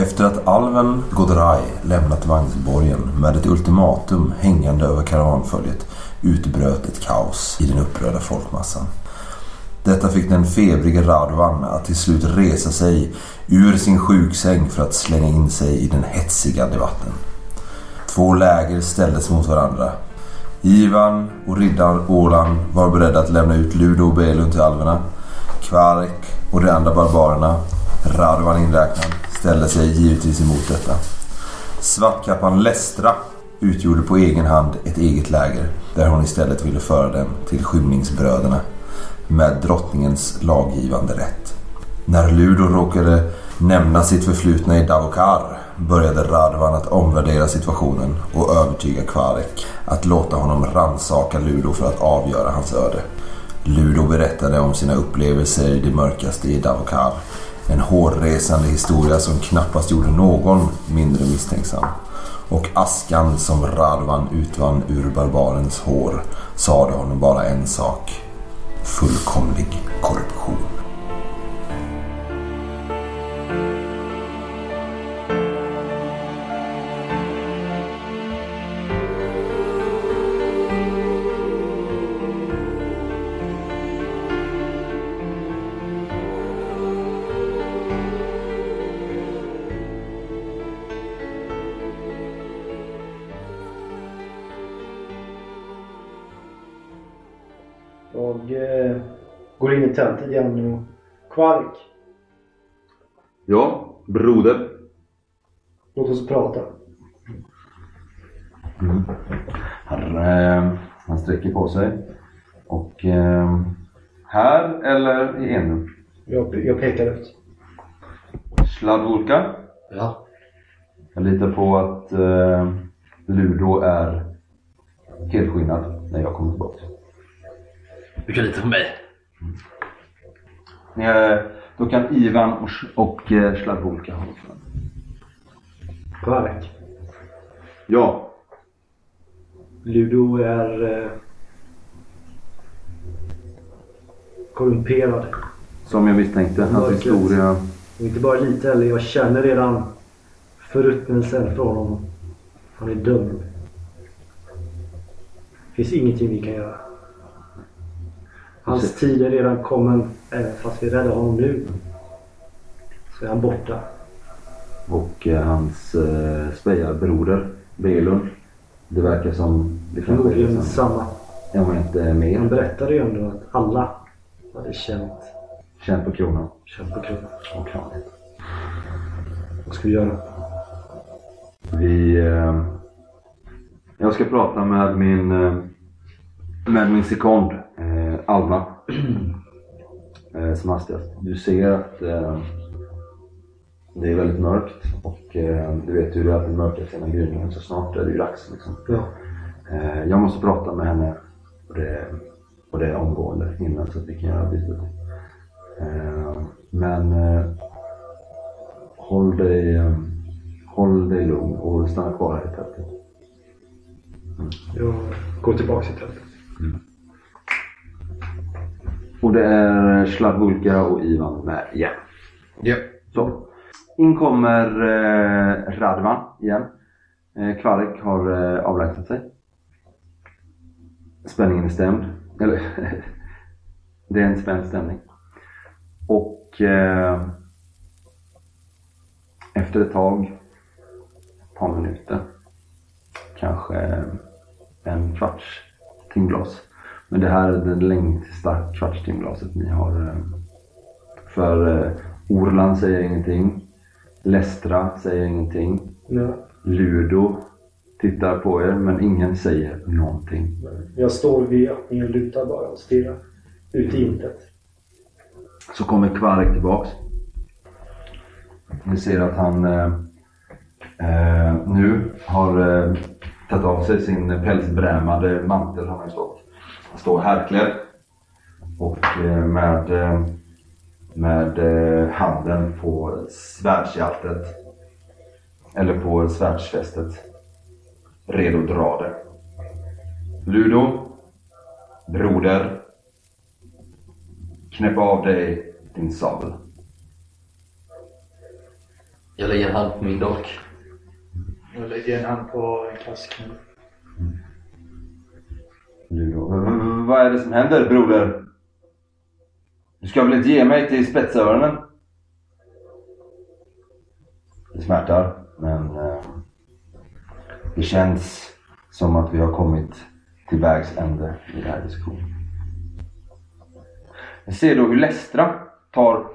Efter att alven Godrai lämnat vagnsborgen med ett ultimatum hängande över karavanföljet utbröt ett kaos i den upprörda folkmassan. Detta fick den febrige Radovan att till slut resa sig ur sin sjuksäng för att slänga in sig i den hetsiga debatten. Två läger ställdes mot varandra. Ivan och riddaren Åland var beredda att lämna ut Ludo och Belun till alverna. Kvark och de andra barbarerna, Radovan inräknad, ställde sig givetvis emot detta. Svartkappan Lestra utgjorde på egen hand ett eget läger där hon istället ville föra dem till skymningsbröderna med drottningens laggivande rätt. När Ludo råkade nämna sitt förflutna i Davokar började Radvan att omvärdera situationen och övertyga Kvarek att låta honom ransaka Ludo för att avgöra hans öde. Ludo berättade om sina upplevelser i det mörkaste i Davokar. En hårresande historia som knappast gjorde någon mindre misstänksam. Och askan som Radvan utvann ur barbarens hår sade honom bara en sak. Fullkomlig korruption. Igen och Kvark, Ja, broder. låt oss prata. Han, eh, han sträcker på sig. Och eh, här eller i Enum? Jag, jag pekar ut. Sladvolka. Ja. Jag litar på att eh, Ludo är helskinnad när jag kommer tillbaka. Du kan lita på mig. Eh, då kan Ivan och, och eh, Sladvolka hålla för Kvark, Ja. Ludo är eh, korrumperad. Som jag misstänkte. Hans historia. Och inte bara lite heller, jag känner redan förruttnelsen från honom. Han är dömd. Det finns ingenting vi kan göra. Hans Precis. tid är redan kommen. Även fast vi räddar honom nu. Så är han borta. Och eh, hans eh, spejarbroder Belund. Det verkar som det är Förmodligen samma. om han inte är Han berättade ju ändå att alla hade känt, känd på kronan känt på kroppen. och klanet. Vad ska vi göra? Vi... Eh, jag ska prata med min... Eh, med min sekond, eh, Alma. eh, som hastigast. Du ser att eh, det är väldigt mörkt och eh, du vet hur det är att det mörkar sina gryningen så snart är det ju dags liksom. Ja. Eh, jag måste prata med henne och det, och det är omgående innan så att vi kan göra bytet. Eh, men eh, håll dig, håll dig lugn och stanna kvar här i tältet. Jag går tillbaka till tältet. Och det är Slavulka och Ivan med igen. Ja. Så. In kommer eh, Radvan igen. Eh, Kvarek har eh, avlägsnat sig. Spänningen är stämd. Eller, det är en spänd stämning. Och eh, efter ett tag, ett par minuter, kanske en kvarts timglas. Men det här är det längsta kvarts timglaset ni har. Eh, för eh, Orland säger ingenting. Lestra säger ingenting. Ja. Ludo tittar på er men ingen säger någonting. Jag står vid öppningen lutar bara och stirrar ut i intet. Så kommer Kvark tillbaks. Ni ser att han eh, eh, nu har eh, tagit av sig sin pälsbrämade mantel. Han har stått. Står härklädd. Och eh, med, eh, med eh, handen på svärdshjältet. Eller på svärdsfästet. Redo att dra det. Ludo. Broder. Knäpp av dig din sabel. Jag lägger en hand på min dolk. Jag lägger en hand på kasken. Ludo. V- v- Vad är det som händer broder? Du ska väl inte ge mig till spetsöronen? Det smärtar, men eh, det känns som att vi har kommit till vägs ände i den här diskussionen. Jag ser då hur Lestra tar,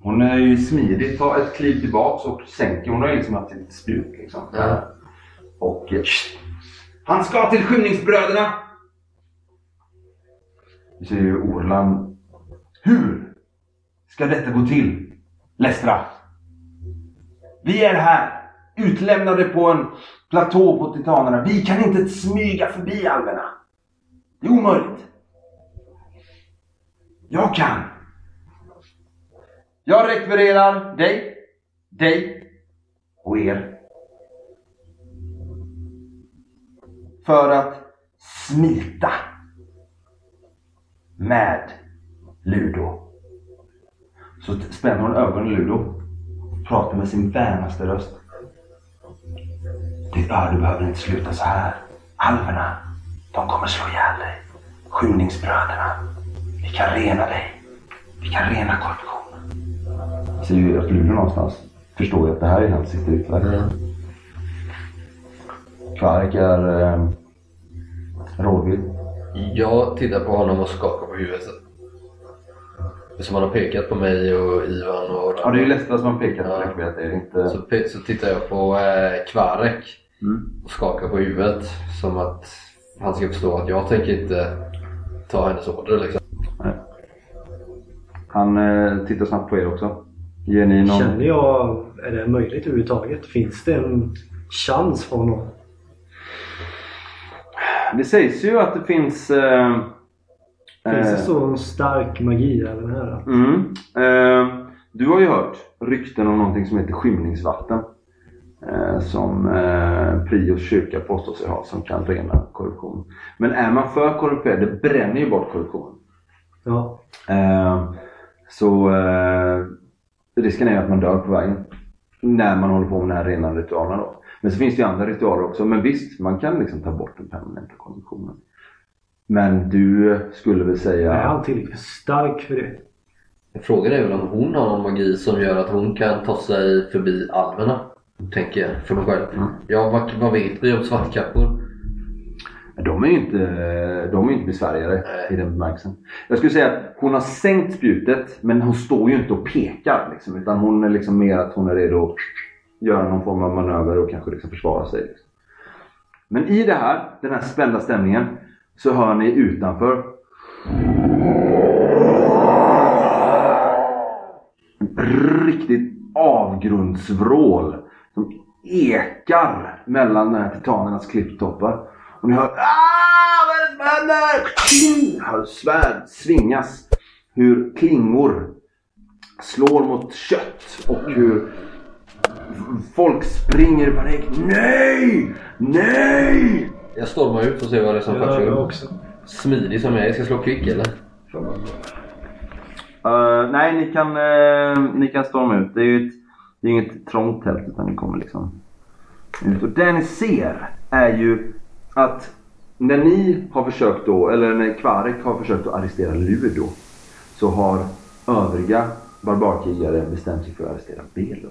hon är ju smidig, tar ett kliv tillbaks och sänker, hon har ju liksom haft ett spjut liksom. Ja. Och eh, han ska till skymningsbröderna! Vi ser ju Orlan. Hur ska detta gå till? Lestra. Vi är här. Utlämnade på en platå på titanerna. Vi kan inte smyga förbi alverna. Det är omöjligt. Jag kan. Jag rekvirerar dig, dig och er. För att smita med Ludo. Så spänner hon ögonen i Ludo. Pratar med sin vänaste röst. Är, du behöver inte sluta så här. Alverna, de kommer slå ihjäl dig. Skymningsbröderna, vi kan rena dig. Vi kan rena korruptionen. Ser ju att Ludo någonstans förstår ju att det här är hans sista utväg. Mm. Kvark är eh, rådvild. Jag tittar på honom och skakar på huvudet. Som han har pekat på mig och Ivan och Ja, det är ju Lestra som har pekat på Ja. det. Det är inte... Så, så tittar jag på eh, Kvarek Mm. och skakar på huvudet som att han ska förstå att jag tänker inte ta hennes order liksom. Han eh, tittar snabbt på er också. Ger ni någon... Känner jag, är det möjligt överhuvudtaget? Finns det en chans för honom? Det sägs ju att det finns... Eh, Finns det eh, så stark magi även här? Mm. Eh, du har ju hört rykten om någonting som heter skymningsvatten. Eh, som eh, Prios kyrka påstår sig ha som kan rena korruption. Men är man för korrumperad, det bränner ju bort korruptionen. Ja. Eh, så eh, risken är att man dör på vägen. När man håller på med de här rena ritualerna då. Men så finns det ju andra ritualer också. Men visst, man kan liksom ta bort den permanenta korruptionen. Men du skulle väl säga... Är han tillräckligt stark för det? Frågan är väl om hon har någon magi som gör att hon kan ta sig förbi alverna. Tänker jag för mig själv. Mm. Ja, vad, vad vet vi om svartkappor? De är ju inte, de är inte besvärjare Nej. i den bemärkelsen. Jag skulle säga att hon har sänkt spjutet men hon står ju inte och pekar. Liksom, utan hon är liksom mer att hon är redo att göra någon form av manöver och kanske liksom försvara sig. Liksom. Men i det här, den här spända stämningen, så hör ni utanför riktigt avgrundsvrål som ekar mellan de här titanernas klipptoppar. Och ni hör ah, vad är det som händer? Hör svärd svingas. Hur klingor slår mot kött och hur folk springer i panik. Nej! Nej! Jag stormar ut och ser vad det är som Ja, jag försiggår. också. Smidig som jag är. Ska jag slå kvick eller? Uh, nej, ni kan, eh, ni kan storma ut. Det är ju ett, det är inget trångt tält utan ni kommer liksom ut. Och det ni ser är ju att när ni har försökt då, eller när Kvarek har försökt att arrestera Ludo så har övriga barbarkrigare bestämt sig för att arrestera Belun.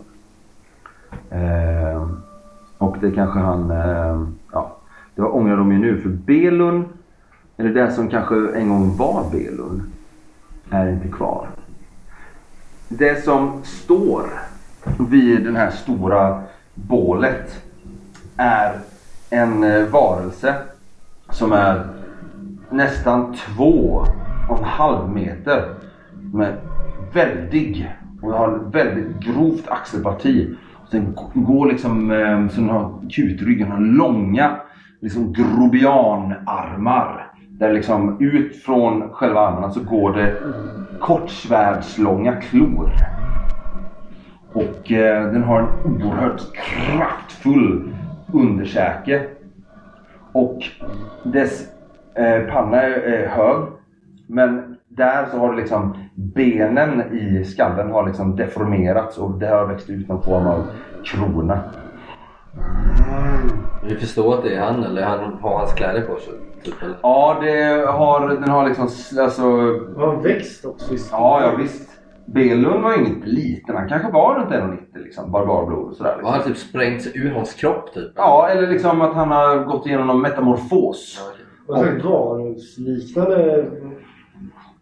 Eh, och det kanske han, eh, ja, det ångrar de ju nu för Belun, eller det som kanske en gång var Belun, är inte kvar. Det som står vid det här stora bålet är en eh, varelse som är nästan två och en halv meter. Som är väldig och har väldigt grovt axelparti. Den går liksom, ehm, så den har kutryggen, har långa liksom grobianarmar. Där liksom ut från själva armarna så går det kortsvärdslånga klor. Och eh, den har en oerhört kraftfull underkäke. Och dess eh, panna är, är hög. Men där så har det liksom benen i skallen har liksom deformerats och det har växt ut någon form av krona. Vi förstår att det är han eller han har hans kläder på sig. Typ? Ja, det har, den har liksom alltså... Var en växt också. Ja, ja visst. Belund var ju inte liten. Han kanske var runt 1,90 liksom. Barbarblod och sådär. Och Liksom. han typ sprängt sig ur hans kropp typ. Ja, eller liksom att han har gått igenom någon metamorfos. Ja, okej. Vad sagt varulvsliknande?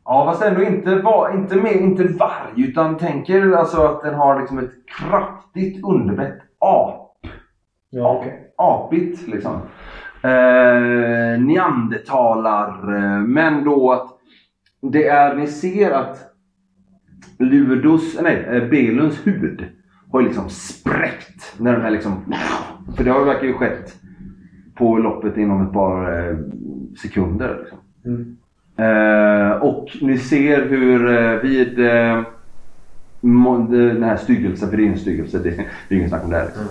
Ja, fast ändå inte, var, inte, mer, inte varg. Utan tänker alltså att den har liksom ett kraftigt underbett ap. Ja, okej. apigt liksom. Eh, neandertalar. Eh, men då att det är, ni ser att Ludos, nej, eh, Belunds hud har liksom spräckt. När den här liksom, för det har verkar ju skett på loppet inom ett par eh, sekunder. Liksom. Mm. Eh, och ni ser hur eh, vid eh, den här styggelsen, för det är en styggelse, det, det är inget snack om det. Här, liksom.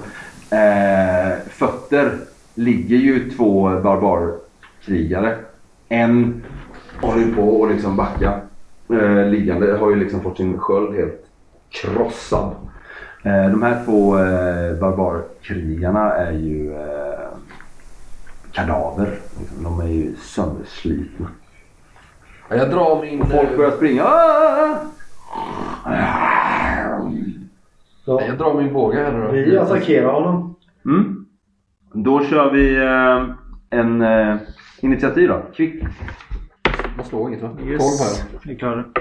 eh, fötter ligger ju två barbarkrigare. En håller ju på att liksom backa. Eh, liggande har ju liksom fått sin sköld helt krossad. Eh, de här två eh, barbarkrigarna är ju eh, kadaver. Liksom. De är ju sönderslitna. Ja, jag drar min... Och folk börjar springa. Ah! Ja. Jag drar min båge här nu då. Vi attackerar honom. Mm. Då kör vi eh, en eh, initiativ då. Kvick. Man slår inget va? 12 Yes. här. Vi klarar det.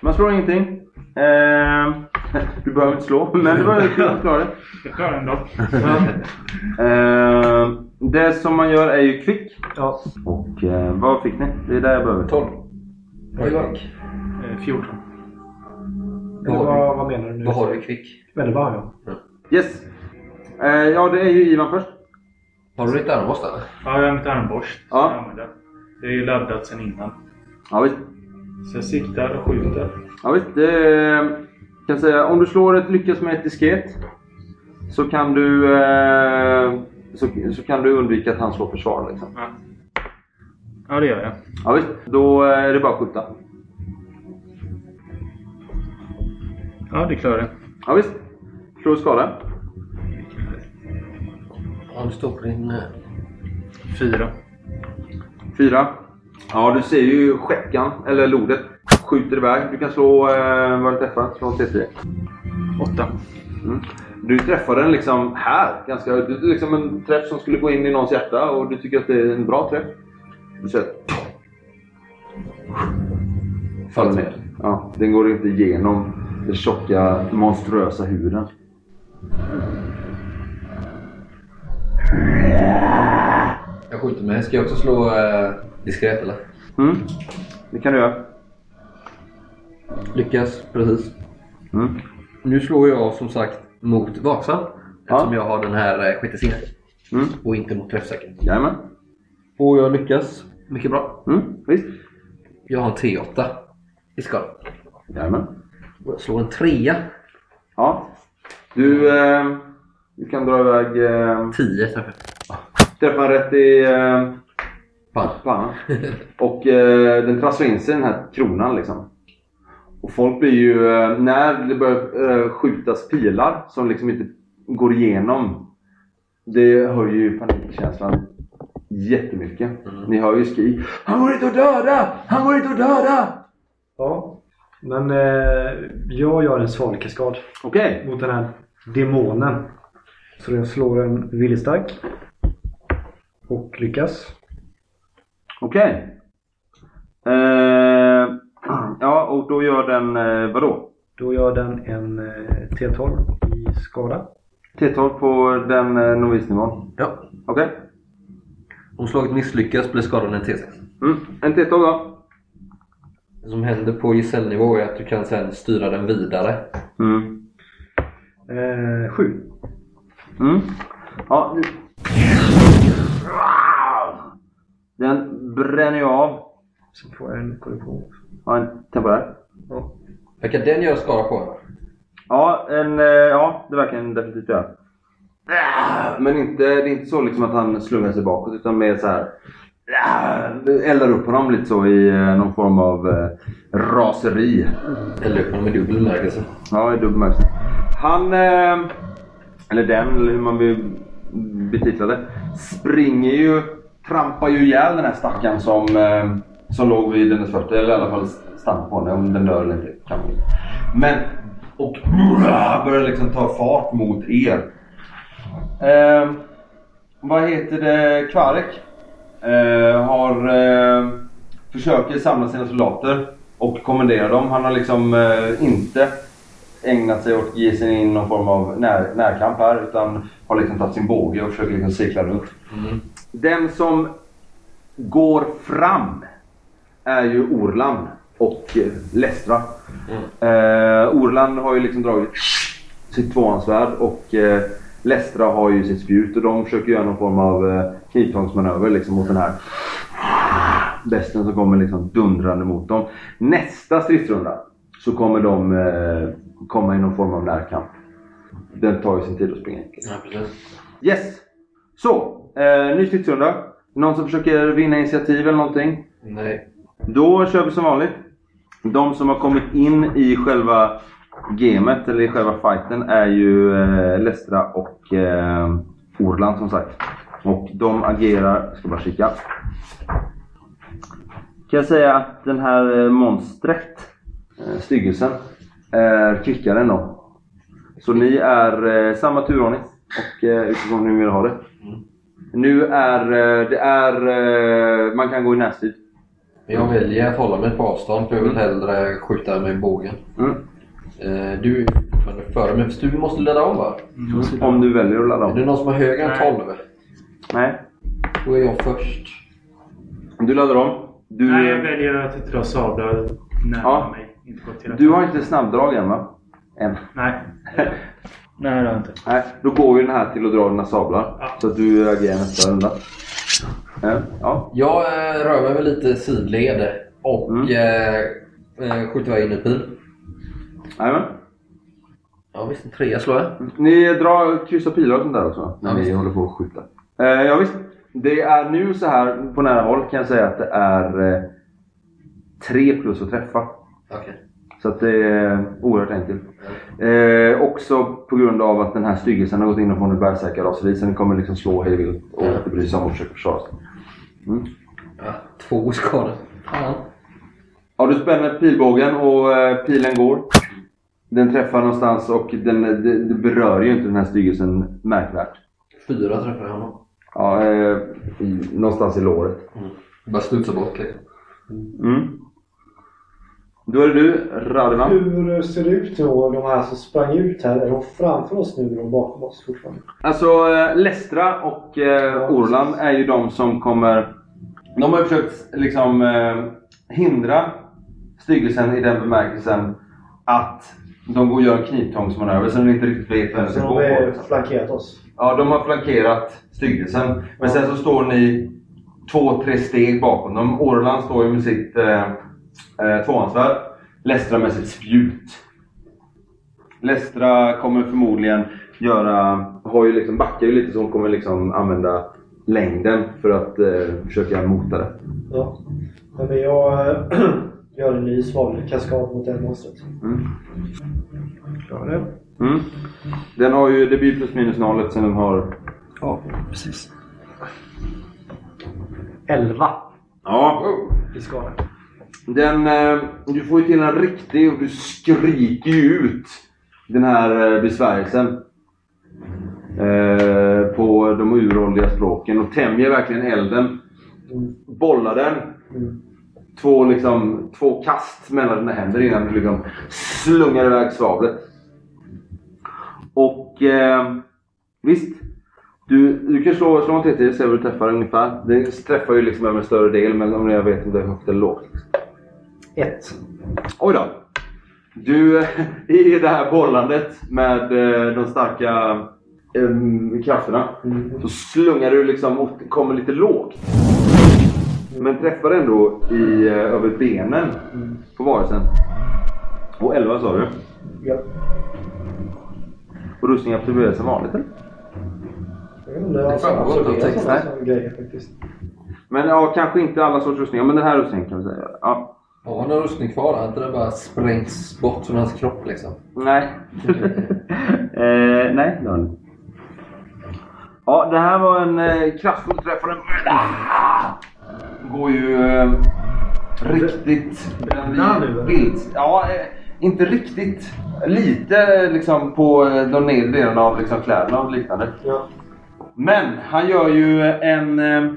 Man slår ingenting. Eh, du behöver inte slå, men det kul att klara det. Jag klarar den då. Eh, det som man gör är ju kvick. Ja. Och eh, vad fick ni? Det är där jag behöver. 12. Oj, vad- Eh, 14. Eller vad, vad menar du nu? Vad har du kvick? Eller vad har jag? Yes. Eh, ja, det är ju Ivan först. Har du ditt armborst eller? Ja, jag har mitt armborst. Ja. jag. Det är ju laddat sedan innan. Ja, visst. Så jag siktar och skjuter. Ja, visst. Det kan säga. Om du slår ett lyckas med ett disket så kan du eh, så, så kan du undvika att han slår försvar. Liksom. Ja. ja, det gör jag. Ja, visst. Då är det bara att skjuta. Ja, det klarar jag. Ja, visst. Slå skada. Ja, du står på din... eh, Fyra. Fyra. Ja, du ser ju skäckan, eller lodet, skjuter iväg. Du kan slå eh, vad du träffar. Slå en T10. Åtta. Mm. Du träffar den liksom här. Ganska, det är liksom en träff som skulle gå in i någons hjärta och du tycker att det är en bra träff. Du ser faller ner. Ja, den går inte igenom den tjocka, monstruösa huden. Jag skjuter med. Ska jag också slå eh, diskret eller? Mm. Det kan du göra. Lyckas, precis. Mm. Nu slår jag som sagt mot vaksam. Eftersom jag har den här eh, sjätte. Mm. Och inte mot träffsäker. Jajamän. Och jag lyckas mycket bra. Mm. Visst. Jag har en T8 i skada. Jajamän. Och jag slår en trea. Ja. Du, eh, du kan dra iväg... Eh, 10 träffar. träffa rätt i eh, pannan. Och eh, den trasslar in sig i den här kronan liksom. Och folk blir ju, eh, när det börjar eh, skjutas pilar som liksom inte går igenom. Det höjer ju panikkänslan jättemycket. Ni hör ju skrik. Han går inte att döda! Han går inte att döda! Ja. Men eh, jag gör en svalkaskad Okej. mot den här demonen. Så jag slår en viljestark. Och lyckas. Okej. Eh, ja, och då gör den eh, vadå? Då gör den en eh, T12 i skada. T12 på den eh, novisnivån. Ja. Okej. Om slaget misslyckas blir skadan en T6. Mm. En T12 då. Det som händer på gesällnivå är att du kan sen styra den vidare. Mm. Eh, sju. Mm. Ja, nu. Den bränner ju av. Sen får jag en korrektion. Ja, en temporär. Ja. Verkar den göra skada på en? Ja, en, eh, ja, det verkar den definitivt göra. Men inte, det är inte så liksom att han slungar sig bakåt utan mer så här Ja, eldar upp honom lite så i eh, någon form av eh, raseri. Eller upp honom i dubbel bemärkelse. Ja, i dubbel bemärkelse. Han, eh, eller den, eller hur man vill betitla det, springer ju, trampar ju ihjäl den här stackaren som, eh, som låg vid hennes fötter. Eller i alla fall stannar på henne. Om den dör eller inte kan man inte. Men, och börjar liksom ta fart mot er. Eh, vad heter det? Kvarek eh, har eh, försöker samla sina soldater och kommendera dem. Han har liksom eh, inte ägnat sig åt att ge sig in i någon form av när, närkamp här utan har liksom tagit sin båge och försöker liksom cirkla runt. Den som går fram är ju Orlan och eh, Lestra. Eh, Orlan har ju liksom dragit sitt tvåhandsvärd och eh, Lestra har ju sitt spjut och de försöker göra någon form av eh, knivtångsmanöver liksom mot den här besten som kommer liksom dundrande mot dem. Nästa stridsrunda så kommer de eh, komma i någon form av närkamp. Den tar ju sin tid att springa. Ja, precis. Yes! Så, eh, ny stridsrunda. Någon som försöker vinna initiativ eller någonting? Nej. Då kör vi som vanligt. De som har kommit in i själva gamet, eller i själva fighten, är ju eh, Lestra och eh, Orland som sagt. Och de agerar, jag ska bara kika. Kan jag säga att den här eh, monstret, eh, styggelsen, är kvickare än dem. Så ni är eh, samma turordning och eh, utifrån hur ni vill ha det. Nu är eh, det är, eh, man kan gå i närstrid. Men jag väljer att hålla mig på avstånd för jag vill hellre skjuta med bågen. Mm. Eh, du är fortfarande före mig, fast du måste ladda om va? Om du väljer att ladda Är det om. någon som har högre än Nej. 12? Nej. Då är jag först. Du laddar om. Du, Nej, jag väljer att dra sablar nära Ja. mig. Inte gå till du har inte snabbdrag än va? Än. Nej. Nej, det har jag inte. Nej, då går ju den här till att dra dina sablar. Ja. Så att du agerar nästa runda. Eh, Ja. Jag eh, rör mig väl lite sidled och Mm. eh, eh, skjuter iväg in en pil. Jajamän. Ja visst, en trea slår jag. Ni drar kryss och pilar och sånt där också? När Ja, ni visst. håller på att skjuta. Eh, ja, visst. Det är nu så här på nära håll kan jag säga att det är eh, tre plus att träffa. Okej. Så att det är oerhört enkelt. Eh, också på grund av att den här styggelsen har gått in och fått en bärsärkarraseri så den kommer liksom slå hej vilt och inte bry sig om att försöka försvara sig. Mm. Ja, två skador. Fan. Ja, du spänner pilbågen och eh, pilen går. Den träffar någonstans och den, det, det berör ju inte den här styggelsen märkvärt. Fyra träffar jag honom. Ja, eh, i, någonstans i låret. Bara studsa bort liksom. Mm. Då är det du, Radevan. Hur ser det ut då, de här som sprang ut här? Är de framför oss nu eller bakom oss fortfarande? Alltså eh, Lestra och eh, Orland är ju de som kommer... De har ju försökt liksom eh, hindra styggelsen i den bemärkelsen att de går och gör en knivtångsmanöver så de inte riktigt vet vem de Så ska de har flankerat oss. Ja, de har flankerat styggelsen. Men sen så står ni två, tre steg bakom dem. Orland står ju med sitt eh, eh, tvåhandsvärd. Lestra med sitt spjut. Lestra kommer förmodligen göra... Har ju liksom, backar ju lite så hon kommer liksom använda längden för att eh, försöka mota det. Ja. Men jag äh, gör en ny svavel kaskad mot det monstret. Mm. Klarar det. Mm. Den har ju, det blir plus minus noll eftersom den har... Ja, precis. 11 Ja, i skada. Den, eh, du får ju till en riktig och du skriker ju ut den här eh, besvärjelsen. Eh, på de uråldriga språken och tämjer verkligen elden. Bollar den. Två, liksom, två kast mellan dina händer innan du liksom slungar iväg svavlet. Och eh, visst. Du, du kan slå, slå en TT och se vad du träffar ungefär. Det träffar ju liksom över en större del men om jag vet om det är högt eller lågt. 1. Oj då. Du, i det här bollandet med eh, de starka em, krafterna Mm. så slungar du liksom och kommer lite lågt. Men träffar ändå i, eh, över benen på varelsen. Och 11 sa du. Ja. Och rustning absorberar som vanligt eller? Det framgår inte av texten. Men ja, kanske inte alla sorters rustningar, men den här rustningen kan vi säga. Ja. Har han någon rustning kvar? Har inte den bara sprängts bort från hans kropp liksom? Nej. eh, nej, det har inte. Ja, det här var en eh, kraftfull träff. och Den ah! går ju eh, riktigt vilt. Ja, eh, inte riktigt. Lite liksom på eh, de nedre delarna av liksom, kläderna och liknande. Ja. Men han gör ju en, eh,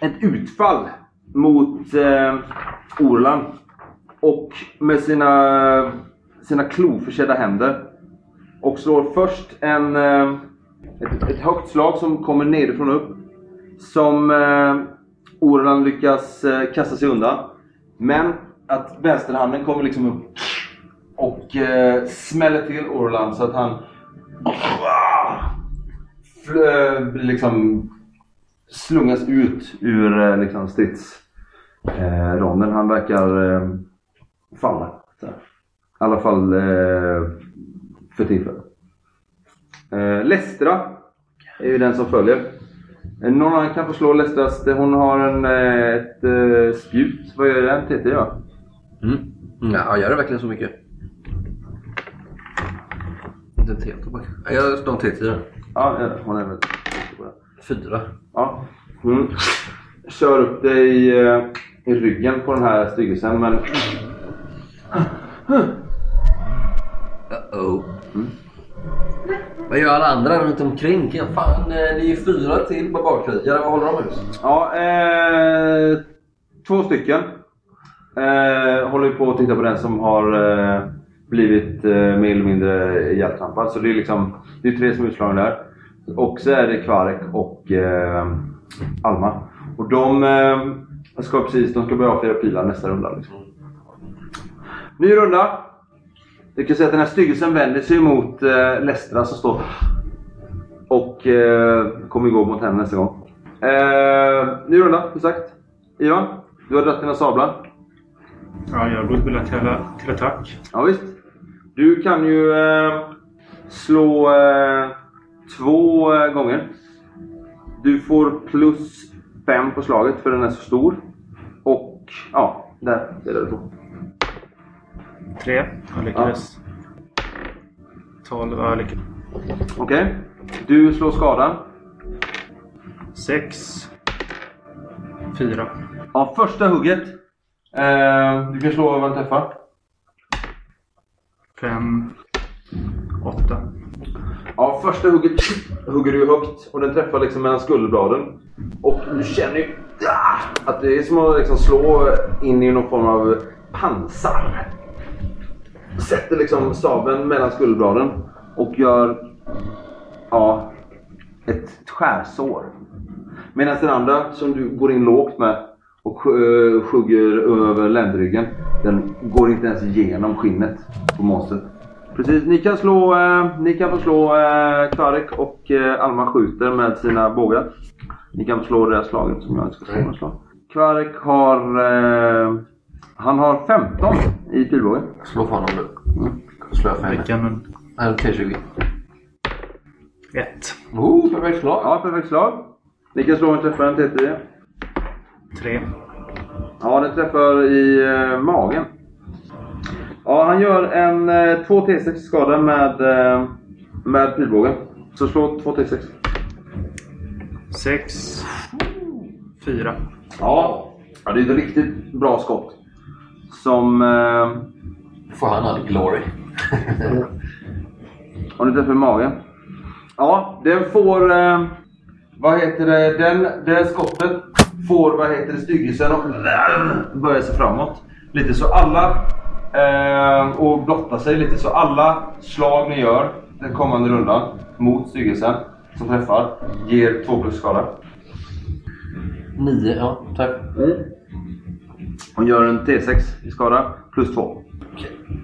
ett utfall mot eh, Orlan. Och med sina, sina kloförsedda händer. Och slår först en, eh, ett, ett högt slag som kommer nerifrån och upp. Som eh, Orlan lyckas eh, kasta sig undan. Men att vänsterhanden kommer liksom upp och eh, smäller till Orlan så att han liksom slungas ut ur eh, liksom, strids... Eh, han verkar eh, falla. Så. I alla fall eh, för tillfället. Eh, Lestra är ju den som följer. Någon annan kan få slå Lestras. Hon har en, eh, ett eh, spjut. Vad gör den? TT ja. Mm. Ja, gör det verkligen så mycket? Inte en T tillbaka. Jag står en T10. Ja, hon är väl. Fyra. Ja. Mm. Kör upp dig eh, i ryggen på den här styggelsen men Uh-oh. Vad gör alla andra runt omkring? Ja, fan, eh, det är ju fyra till barbarkrigare. Vad håller de ut? Ja, eh, två stycken. Eh, håller på att titta på den som har eh, blivit eh, mer eller mindre ihjältrampad. Så det är liksom det är tre som är utslagna där. Och så är det Kvarek och eh, Alma. Och de eh, ska precis de ska börja avfyra pilar nästa runda. Liksom. Ny runda. Du kan säga att den här styggelsen vänder sig mot eh, Lestra som står och eh, kommer gå mot henne nästa gång. Eh, ny runda, som sagt. Ivan, du har dragit dina sablar. Ja, jag går väl till, till attack. Ja, visst. Du kan ju eh, slå eh, två eh, gånger. Du får plus fem på slaget för den är så stor. Och ja, där. Det är det du får. Tre. Jag lyckades. Tolv. Ja, jag lyckades. Okej. Du slår skadan. Sex. Fyra. Ja, första hugget. Eh, du kan slå vad den träffar. Fem. Åtta. Ja, första hugget hugger du högt och den träffar liksom mellan skulderbladen. Och du känner ju ah, att det är som att liksom slå in i någon form av pansar. Sätter liksom sabeln mellan skulderbladen och gör ja, ett, skärsår. Medan den andra som du går in lågt med och uh, över ländryggen. Den går inte ens igenom skinnet på monstret. Precis, ni kan slå, eh, ni kan få slå eh, Kvarek och eh, Alma skjuter med sina bågar. Ni kan få slå det här slaget som jag inte ska slå några slag. Kvarek har, eh, han har 15 i pilbågen. Slå för honom nu. Slå jag för henne. Eller T20. Ett. Oh, perfekt slag. Ja, perfekt slag. Ni kan slå en träffare en T10. Tre. Ja, den träffar i eh, magen. Ja, han gör en eh, 2 T6 skada med, eh, med pilbågen. Så slå 2 T6. Sex. Fyra. Ja. ja, det är ett riktigt bra skott. Som... Eh, Får han all glory. Om du träffar magen. Ja, den får... Eh, vad heter det? Den, det skottet får, vad heter det, styggelsen och börjar sig framåt. Lite så alla... Eh, och blottar sig lite. Så alla slag ni gör den kommande rundan mot styggelsen som träffar ger 2 plus skada. Nio, ja tack. Hon gör en T6 i skada plus 2.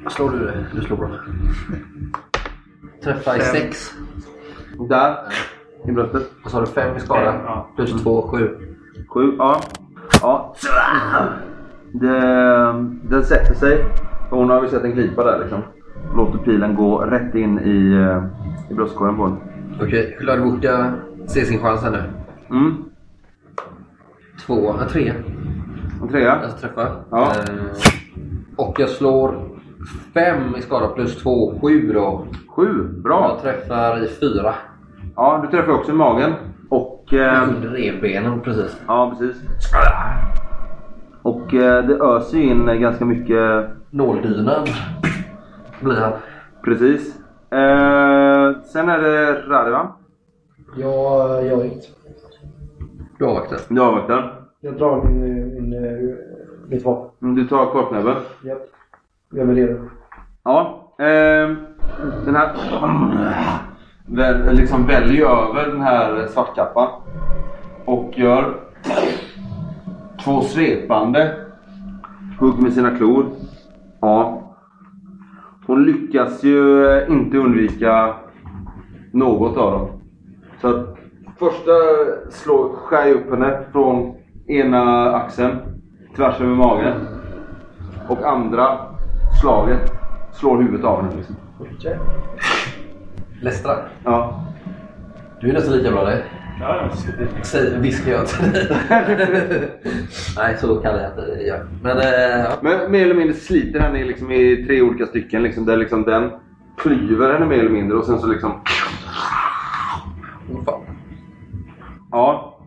Slår du det? Du slår bra. Träffa i Fem. sex. Där. I bröstet. Och så har du fem i skada. Fem, ja. Plus två, sju. Sju, ja. ja. Det, den sätter sig. Hon har väl sett en glipa där liksom. Låter pilen gå rätt in i, eh, i bröstkorgen på henne. Okej, Hladvuka ser sin chans här nu. Mm. två, äh, tre. En trea. Jag träffar. Ja. Eh, och jag slår fem i skada plus två, sju då. Sju. Bra. Jag träffar i fyra. Ja, du träffar också i magen. Och... Eh, Under revbenen precis. ja, precis. Och eh, det öser ju in ganska mycket... Nåldynad blir han. Precis. Eh, sen är det Radivan. Jag gör inget. Du avvaktar. Du avvaktar. Jag drar min, min, eh, mitt vapen. Mm, Du tar korknäbben. Japp. Jag är redo. Ja. Eh, den här... Väl, liksom väljer över den här svartkappan. Och gör två svepande hugg med sina klor. Ja. Hon lyckas ju inte undvika något av dem. Så att första slår, skär upp henne från ena axeln tvärs över magen. Och andra slaget slår huvudet av henne. Liksom. Lästra. Ja. Du är nästan lika bra det. Ja, Säg, viskar jag till dig. Nej, så kallar jag inte det. Ja. Men, eh, ja. Men mer eller mindre sliter henne liksom i tre olika stycken. Liksom, där liksom den klyver henne mer eller mindre och sen så liksom... Oh, fan. Ja.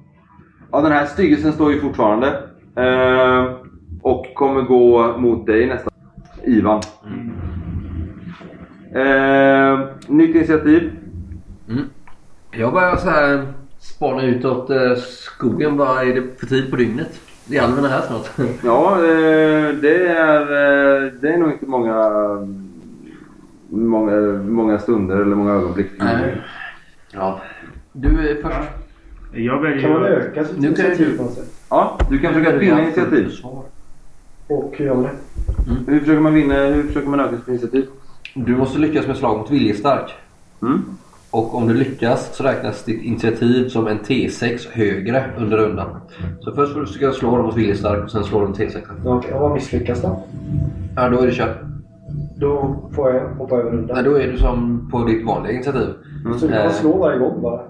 Ja, den här styggelsen står ju fortfarande. Eh, och kommer gå mot dig nästan. Ivan. Eh, nytt initiativ. Jag börjar så här spana utåt eh, skogen. Vad är det för tid på dygnet? Det är alverna här snart. Ja, eh, det är, eh, det är nog inte många, många, många stunder eller många ögonblick. Ja. Du är först. Jag väljer Kan man öka sitt Nu kan initiativ du- på något sätt? Ja, du kan försöka vinna initiativ. Och hur gör man det? Hur försöker man vinna? Hur försöker man öka sitt initiativ? Du måste lyckas med slag mot viljestark. Mm. Och om du lyckas så räknas ditt initiativ som en T6 högre under rundan. Så först får du försöka slå dem mot viljestark och sen slår du en T6. Ja, Okej, om man misslyckas då? Ja, då är det kört. Då får jag hoppa över rundan. Nej, då är du som på ditt vanliga initiativ. Så kan Eh. slå varje gång bara?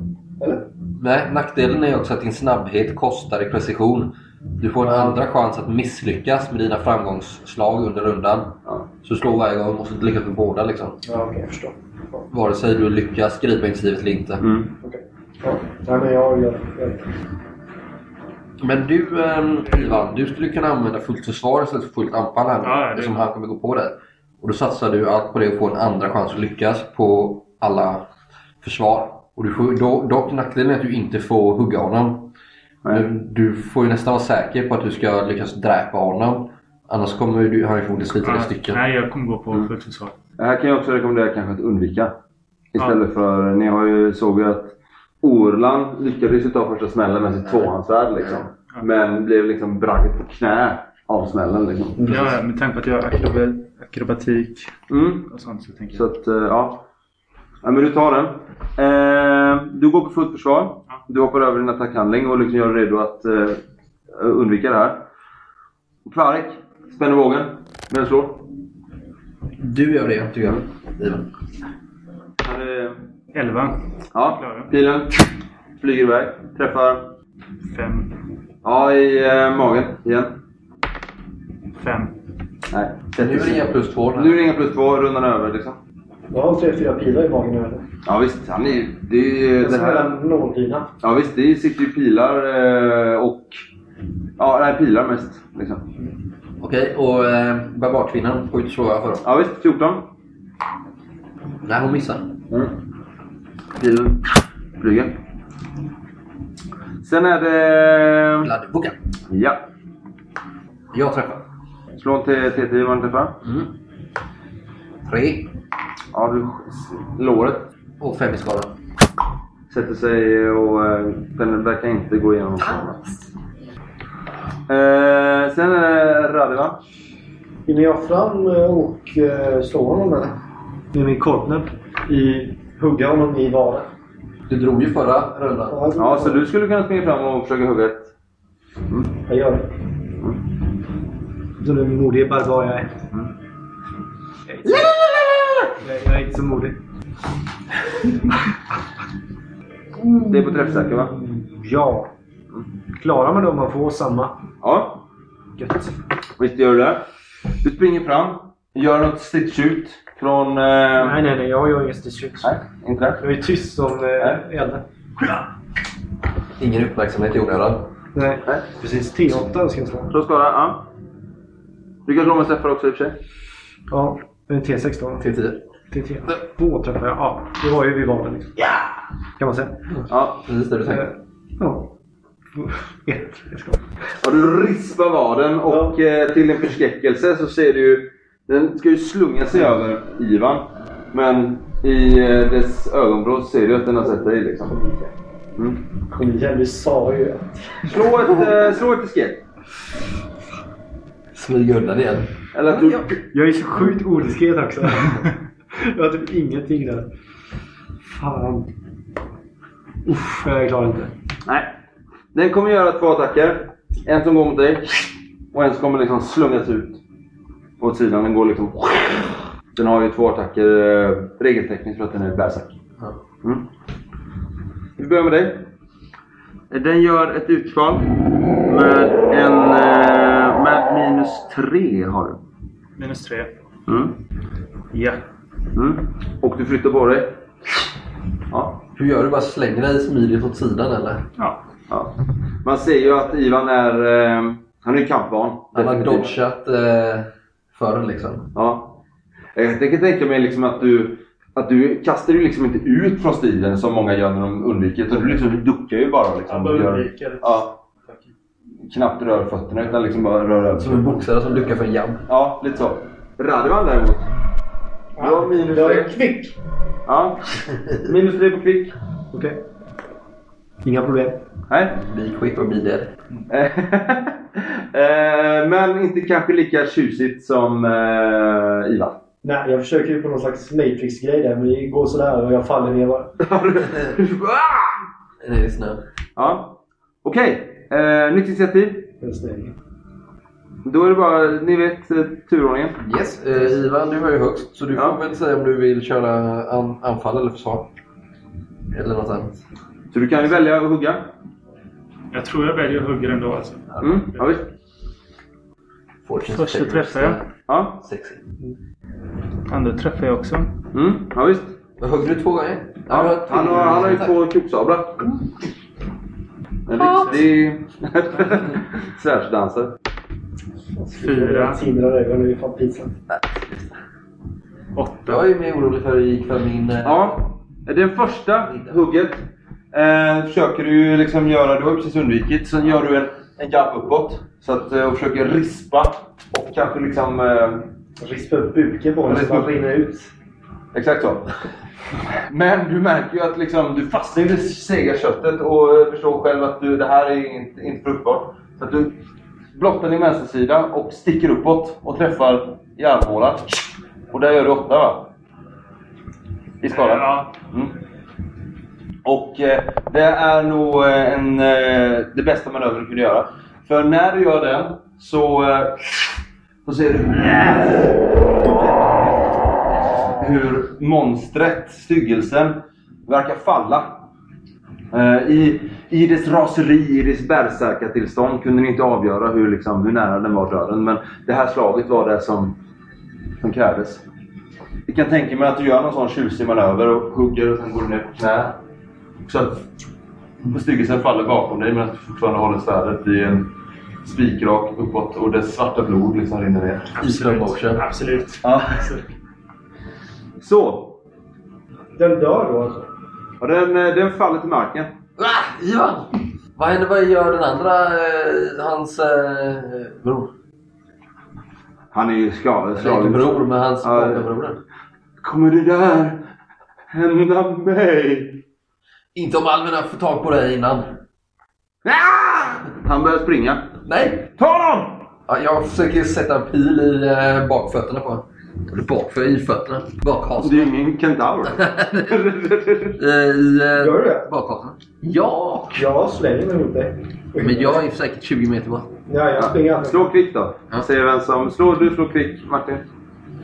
Eller? Nej, nackdelen är också att din snabbhet kostar i precision. Du får en andra chans att misslyckas med dina framgångsslag under rundan. Ja. Så slå varje gång, måste inte lyckas med båda liksom. Ja, okej, jag förstår. Vare sig du lyckas gripa initiativet eller inte. Mm. okej. Ja, nej, men jag gör jag, Men du eh, Ivan, du skulle kunna använda fullt försvar istället för fullt anfall här. Ja, det- Eftersom han kommer gå på dig. Och då satsar du allt på det och får en andra chans att lyckas på alla försvar. Och du får, då, dock nackdelen är att du inte får hugga honom. Nej. Men du får ju nästan vara säker på att du ska lyckas dräpa honom. Annars kommer du, han ju förmodligen slita dig i stycken. Nej, jag kommer gå på fullt försvar. Här kan jag också rekommendera kanske att undvika. Istället för, ni har ju såg ju att Orlan lyckades ju ta första smällen med sitt tvåhandsvärd liksom. Men blev liksom bragd på knä av smällen liksom. Ja, ja, med tanke på att jag har akrobat, akrobatik Mm. och sånt så tänker Så jag. att, eh, ja. ja. Men du tar den. Eh, du går på fullt försvar. Du hoppar över din attackhandling och liksom gör dig redo att eh, undvika det här. Kvarek spänner vågen. Vem slår? Du gör det, tycker jag. Är- 11. Ja, pilen flyger iväg. Träffar 5. Ja, i eh, magen igen. 5. Nej. Nu är det inga plus två. Nu är det inga plus två, rundan över liksom. Jag har tre, fyra pilar i magen nu. eller? Ja visst, han är ju... Det är ju Det här... en nåldyna. Ja visst, det sitter ju pilar eh, och... Ja, nej, pilar mest. Liksom. Okej, och eh, barbarkvinnan får ju inte slå för. Ja visst, 14. Nej, hon missar. Mm. Pilen flyger. Sen är det... Laddboken. Ja. Jag träffar. Slå en till TT vad du träffar. Mm. Tre Ja, du... Låret och fem i skada. sätter sig och eh, den verkar inte gå igenom skadan. Eh, sen är det Radiva. Hinner jag fram eh, och eh, slå honom eller? Med min korpnäbb. I... Hugga honom i vaden. Du drog ju förra rundan. Ja, så du skulle kunna springa fram och försöka hugga ett... Jag gör det. Så den modige barbar jag är. Jag är inte så- Jag- Jag är inte så modig. Det är på träffsäker va? Ja. Klarar man det om man får samma? Ja, Gött. visst gör du det. Du springer fram, gör något stitch ut från... Eh... Nej, nej, nej. Jag gör inget stitch. Nej, inte det. Jag är tyst som eh, elden. Ingen uppmärksamhet i onödan. Nej. Nej. Precis. T8 ska jag slå. Slå skada, ja. Du kan slå med träffar också i och för sig. Ja. En T16. Till 10. T10. Två träffar jag. Ja. Det var ju vid valen. Liksom. Ja! Kan man säga. Ja. Precis det du Eh, tänkte. Ja. Ett. Ja, du rispar vaden och eh, till din förskräckelse så ser du. Den ska ju slunga sig över Ivan. Men i eh, dess ögonbrå ser du att den har sett dig liksom. Mm. Kom igen, du sa ju att... Slå ett, eh, slå ett escape. Smyg undan igen. Eller att du... Jag är så sjukt odiskret också. jag har typ ingenting där. Fan. Uff, jag klarar inte. Nej. Den kommer göra två attacker. En som går mot dig och en som kommer liksom slungas ut åt sidan. Den går liksom... Den har ju två attacker eh, regeltekniskt för att den är berserk. Mm. Vi börjar med dig. Den gör ett utfall med en... eh, Med minus tre har du. Minus tre. Mm. Ja. Mm. Och du flyttar på dig. Ja. Hur gör du? Bara slänger dig smidigt åt sidan eller? Ja. Ja. Man ser ju att Ivan är... eh, Han är ju kampvan. Han har dodgat eh, förr liksom. Ja. Jag kan tänka mig liksom att du, att du kastar ju liksom inte ut från stilen som många gör när de undviker. Utan du liksom du duckar ju bara. Liksom, och bara undviker. ja, knappt rör fötterna utan liksom bara rör över. Som en boxare som duckar för en jump. Ja, lite så. Radovan däremot. Har minus Jag är tre. kvick. Ja. Minus tre på kvick. Okej. Inga problem. Nej. Be quick or be dead. Eh, Men inte kanske lika tjusigt som uh, Ivan. Nej, jag försöker ju på någon slags Matrix-grej där, men det går sådär och jag faller ner bara. Det är snö. ja. Okej. Eh, nytt initiativ. En snäll. Då är det bara, ni vet eh, turordningen. Yes, eh, Ivan du har ju högst så du Ja. får väl säga om du vill köra an, anfall eller försvar. Eller något annat. Så du kan ju välja att hugga. Jag tror jag väljer att hugga ändå alltså. Mm, ja, visst. Första träffar jag. Ja. Sexy. Andra träffar jag också. Mm, ja visst. Men högg du två gånger? Ja, han, har, han har ju två kroksablar. En riktig svärdsdansare. Fyra. Tindrar ögonen, det är fan pinsamt. Åtta. Jag är ju mer orolig för ikväll min... eh, Ja, det första hugget eh, försöker du liksom göra, du har precis undvikit, sen gör du en, en jump uppåt. Så att, eh, och försöker rispa och kanske liksom... Eh, Rispa upp buken på honom så han rinner ut. Exakt så. Men du märker ju att liksom, du fastnar i det sega köttet och eh, förstår själv att du, det här är inte, inte fruktbart. Så att du blottar din vänstersida och sticker uppåt och träffar i armhålan. Och där gör du åtta va? I skada. Ja. Mm. Och eh, det är nog eh, en, eh, det bästa manövern du kunde göra. För när du gör den så, eh, så ser du hur monstret, styggelsen, verkar falla. Eh, I, I dess raseri, i dess bärsärkatillstånd kunde ni inte avgöra hur, liksom, hur nära den var döden. Men det här slaget var det som, som krävdes. Jag kan tänka mig att du gör någon sån tjusig manöver och hugger och sen går du ner på knä. Så att styggelsen faller bakom dig men att du fortfarande håller svärdet i en spikrak uppåt och dess svarta blod liksom rinner ner. Motion. Absolut. Ja. Så. Den dör då alltså? Och den, eh, den faller till marken. Ah, Ivan! Vad händer? Vad gör den andra? Eh, hans eh, bror? Han är ju skadad. Eller inte bror, men hans Ja, vapenbror. Kommer det där hända mig? Inte om allmänna får tag på dig innan. Ah! Han börjar springa. Nej! Ta honom! Ja, jag försöker sätta en pil i eh, bakfötterna på honom. Eller bakför, i fötterna. Det är ju ingen kentaur. Eh, I Gör eh, du det? bakhasen. Ja! Jag slänger mig mot dig. Men jag är säkert 20 meter bort. Ja, jag springer aldrig. Slå kvick då. Ja. Se vem som... Slå, du slår kvick Martin.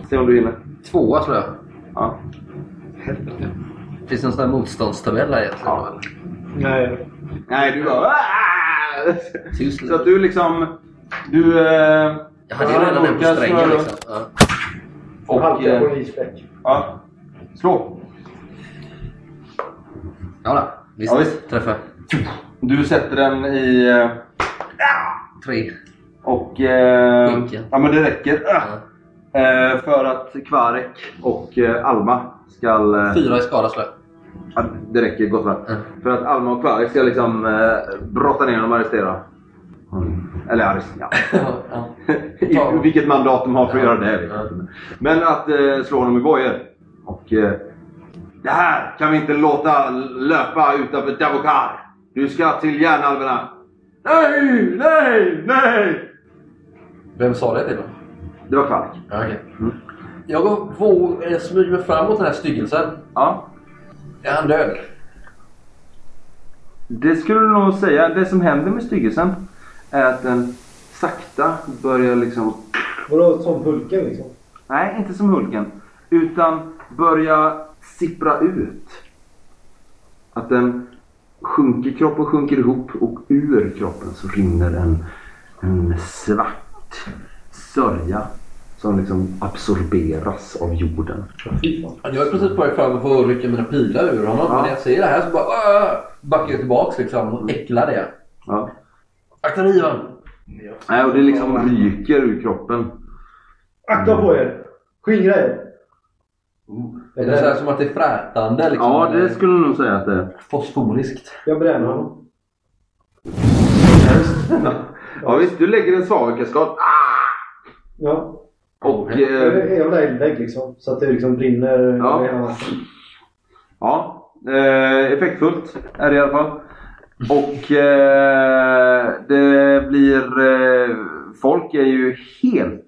Se om du hinner. Tvåa slår jag. Ja. Finns det en sån där motståndstabell här egentligen? Ja. Nej. Nej, du bara... Så att du liksom... Du... Eh, Jag hade ju redan den på strängen slå- liksom. Ja. Och, Halkar på eh, en isfläck. ja. Slå. Ja, då. visst. Ja, visst. Träffar. Du sätter den i... Eh, Tre. och... Eh, ja men det räcker. Ja. Eh, för att Kvarek och eh, Alma ska... Eh, Fyra i skada slö. Ja, det räcker gott och. Mm. För att Alma och Kvarek ska liksom eh, brotta ner dem och arrestera. Eller arrestera. Ja. I, vilket mandat de har för att göra det vet jag Ja. inte. Men att eh, slå honom i bojor. Och eh, det här kan vi inte låta löpa utanför Davokar. Du ska till järnalverna. Nej, nej, nej! Vem sa det till mig? Det var Kvarek. Ja, okej. Mm. Jag går, våg, smyger mig fram mot den här styggelsen. Ja. Är han död? Det skulle du nog säga. Det som händer med styggelsen är att den sakta börjar liksom Vadå som Hulken liksom? Nej, inte som Hulken. Utan börja sippra ut. Att den sjunker, kroppen sjunker ihop och ur kroppen så rinner en, en svart sörja som liksom absorberas av jorden. Jag är precis på väg fram för att rycka mina pilar ur honom. Ja. Men när jag ser det här så bara äh, backar jag tillbaks liksom och äcklad är jag. Ja. Akta nivan! Nej, och det liksom ryker ur kroppen. Akta på er! Skingra er! Är det så här som att det är frätande? Liksom, Ja, det eller skulle jag nog säga att det är. Fosforiskt. Jag bränner honom. Ja visst, du lägger en svavelkaskad. Ah! Ja. Och... Okej. Jag Eh, jag vill ha eldvägg liksom. Så att det liksom brinner Ja. Ja, eh, effektfullt är det i alla fall. Och eh, det blir... Eh, folk är ju helt...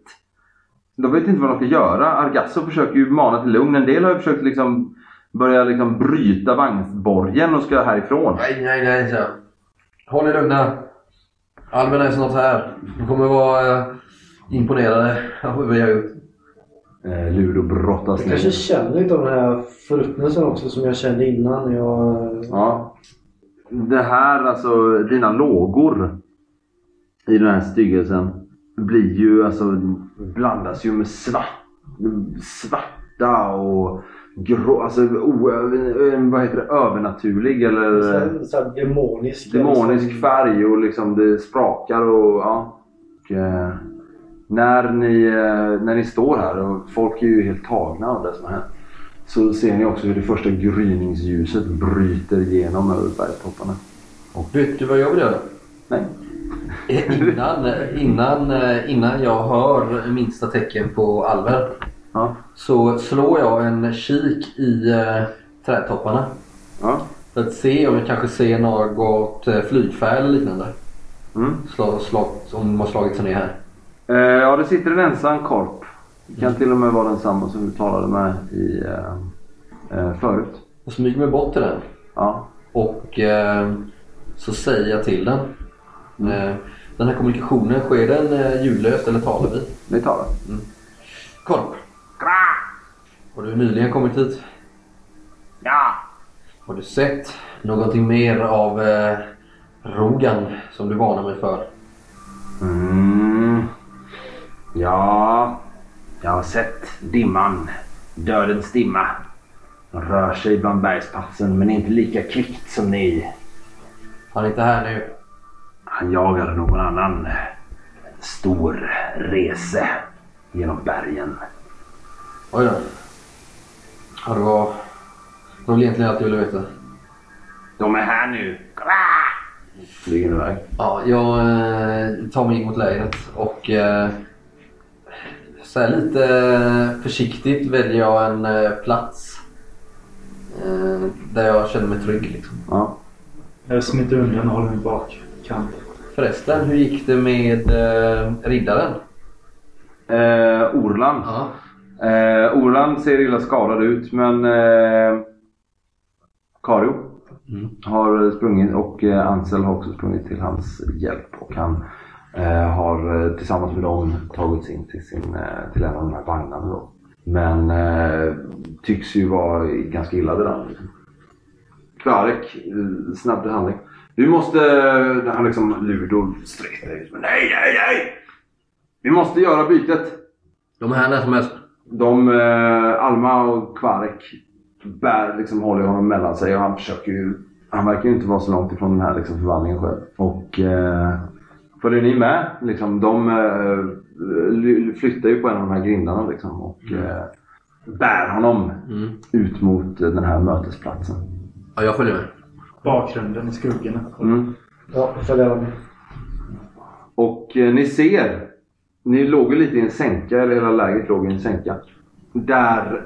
De vet inte vad de ska göra. Argasso försöker ju mana till lugn. En del har ju försökt liksom börja liksom bryta vagnsborgen och ska härifrån. Nej, nej, nej, så. Håll er lugna. Almen är snart här. De kommer vara eh, imponerade av vad vi har gjort. Eh, Ludo brottas Jag kanske ner. känner lite av den här förruttnelsen också som jag kände innan jag... Ja. Det här, alltså dina lågor i den här styggelsen blir ju alltså blandas ju med svart, svarta och grå, alltså o, vad heter det, övernaturlig Så eller så här demonisk. demonisk liksom. färg och liksom det sprakar och ja. Och, eh, när, ni, eh, när ni står här och folk är ju helt tagna av det som har hänt. Så ser ni också hur det första gryningsljuset bryter igenom över bergstopparna. Vet du vad jag vill göra? Nej. Eh, Innan, innan, eh, innan jag hör minsta tecken på Alver Ja. så slår jag en kik i eh, trädtopparna. Ja. För att se om jag kanske ser något flygfärd eller liknande. Mm. Slag, slag, om de har slagit sig ner här. Eh, ja, det sitter en ensam korp. Det kan till och med vara densamma som vi talade med i, eh, eh, förut. Jag smyger mig bort till den. Ja. Och eh, så säger jag till den. Eh, den här kommunikationen, sker den eh, ljudlöst eller talar vi? Vi talar. Korp! Har du nyligen kommit hit? Ja. Har du sett någonting mer av eh, Rogan som du varnar mig för? Mm. Ja. Jag har sett dimman. Dödens dimma. Den rör sig bland bergspatsen men inte lika kvickt som ni. Han är inte här nu. Han jagar någon annan stor rese genom bergen. Oj då. Ja, det var... Det var egentligen allt jag ville veta. De är här nu. Flyger iväg. Ja, jag eh, tar mig in mot lägret och eh, så här lite eh, försiktigt väljer jag en eh, plats eh, där jag känner mig trygg. Liksom. Ja. Jag smiter undan och håller mig bak. Kant. Förresten, hur gick det med eh, riddaren? Eh, Orland. Ja. Eh, Orland ser illa skadad ut men eh, Kario Mm. har sprungit och eh, Ansel har också sprungit till hans hjälp och han har eh, tillsammans med dem tagit sig in till, sin, eh, till en av de här vagnarna. Då. Men eh, tycks ju vara ganska illa däran. Kvarek, eh, snabb handling. Vi måste... Han liksom Ludo stretar ut. Nej, nej, nej! Vi måste göra bytet. De här när som helst. De, eh, Alma och Kvarek bär, liksom, håller honom mellan sig och han försöker ju... Han verkar ju inte vara så långt ifrån den här liksom, förvandlingen själv. Och eh, följer ni med? Liksom, de ly- flyttar ju på en av de här grindarna liksom, och eh, bär honom Mm. ut mot den här mötesplatsen. Ja, jag följer med. Bakgrunden i skuggorna. Mm. Ja, följer jag med. Och eh, ni ser, ni låg ju lite i en sänka, eller hela läget låg i en sänka. Där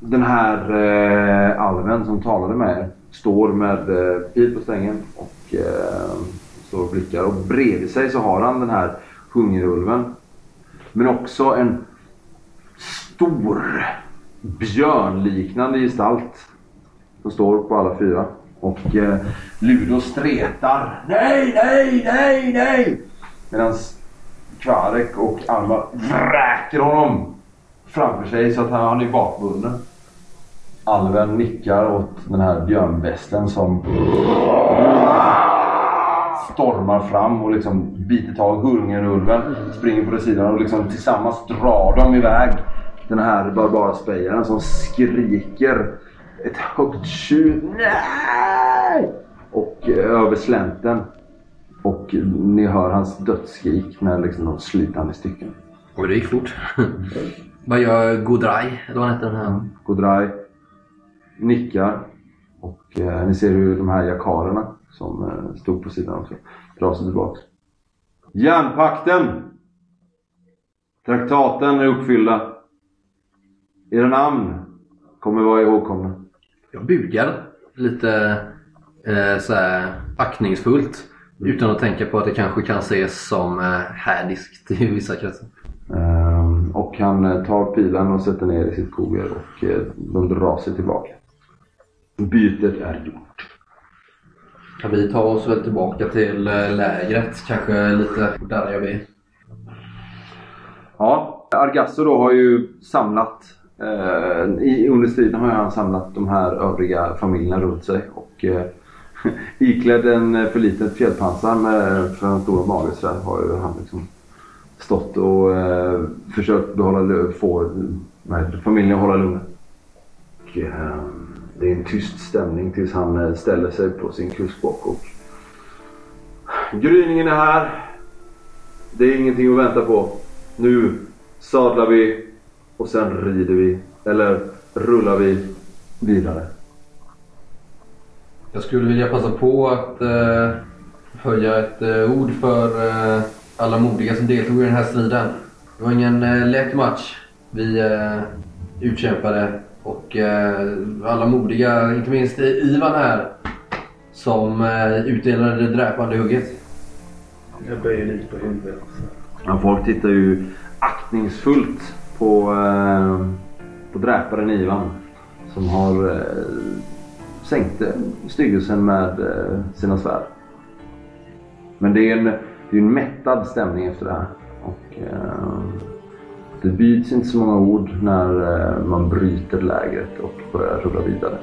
den här alven som talade med er står med eh, pil på strängen och står och blickar. Och bredvid sig så har han den här hungerulven. Men också en stor björnliknande gestalt som står på alla fyra. Och eh, Ludo stretar. Nej, nej, nej, nej! Medan Kvarek och Alma vräker honom framför sig så att han, han är bakbunden. Alven nickar åt den här björnvästen som stormar fram och liksom biter tag i hungerulven, springer på sidan och liksom tillsammans drar de iväg den här barbarspejaren som skriker ett högt tjut. Nej! Och eh, över slänten. Och ni hör hans dödsskrik när liksom de sliter han i stycken. Oj, det gick fort. Vad gör Godraj? Eller vad hette den här? Godraj nickar och eh, ni ser hur de här jakarerna som eh, stod på sidan också drar sig tillbaks. Järnpakten! Traktaten är uppfyllda. Era namn kommer vara ihågkomna. Jag bugar lite eh, så här, aktningsfullt. Utan att tänka på att det kanske kan ses som eh, härdiskt i vissa kretsar. Ehm, och han eh, tar pilen och sätter ner i sitt koger och eh, de drar sig tillbaka. Bytet är gjort. Ja, vi tar oss väl tillbaka till eh, lägret. Kanske lite där jag vill. Ja, Argasso då har ju samlat eh, i, under striden har han samlat de här övriga familjerna runt sig och eh, iklädd en eh, för litet fjällpansar med för en stor mage så har ju han liksom stått och eh, försökt behålla få familjen att hålla lugnet. Och, eh, det är en tyst stämning tills han eh, ställer sig på sin kuskbock och Gryningen är här. Det är ingenting att vänta på. Nu sadlar vi och sen rider vi. Eller rullar vi vidare. Jag skulle vilja passa på att eh, höja ett eh, ord för eh, alla modiga som deltog i den här striden. Det var ingen eh, lätt match vi eh, utkämpade och eh, alla modiga, inte minst Ivan här, som eh, utdelade det dräpande hugget. Jag böjer lite på huvudet. Ja, folk tittar ju aktningsfullt på, eh, på dräparen Ivan. Som har eh, sänkt eh, styggelsen med eh, sina svärd. Men det är en, det är en mättad stämning efter det här. Och, eh, det byts inte så många ord när eh, man bryter lägret och börjar rulla vidare.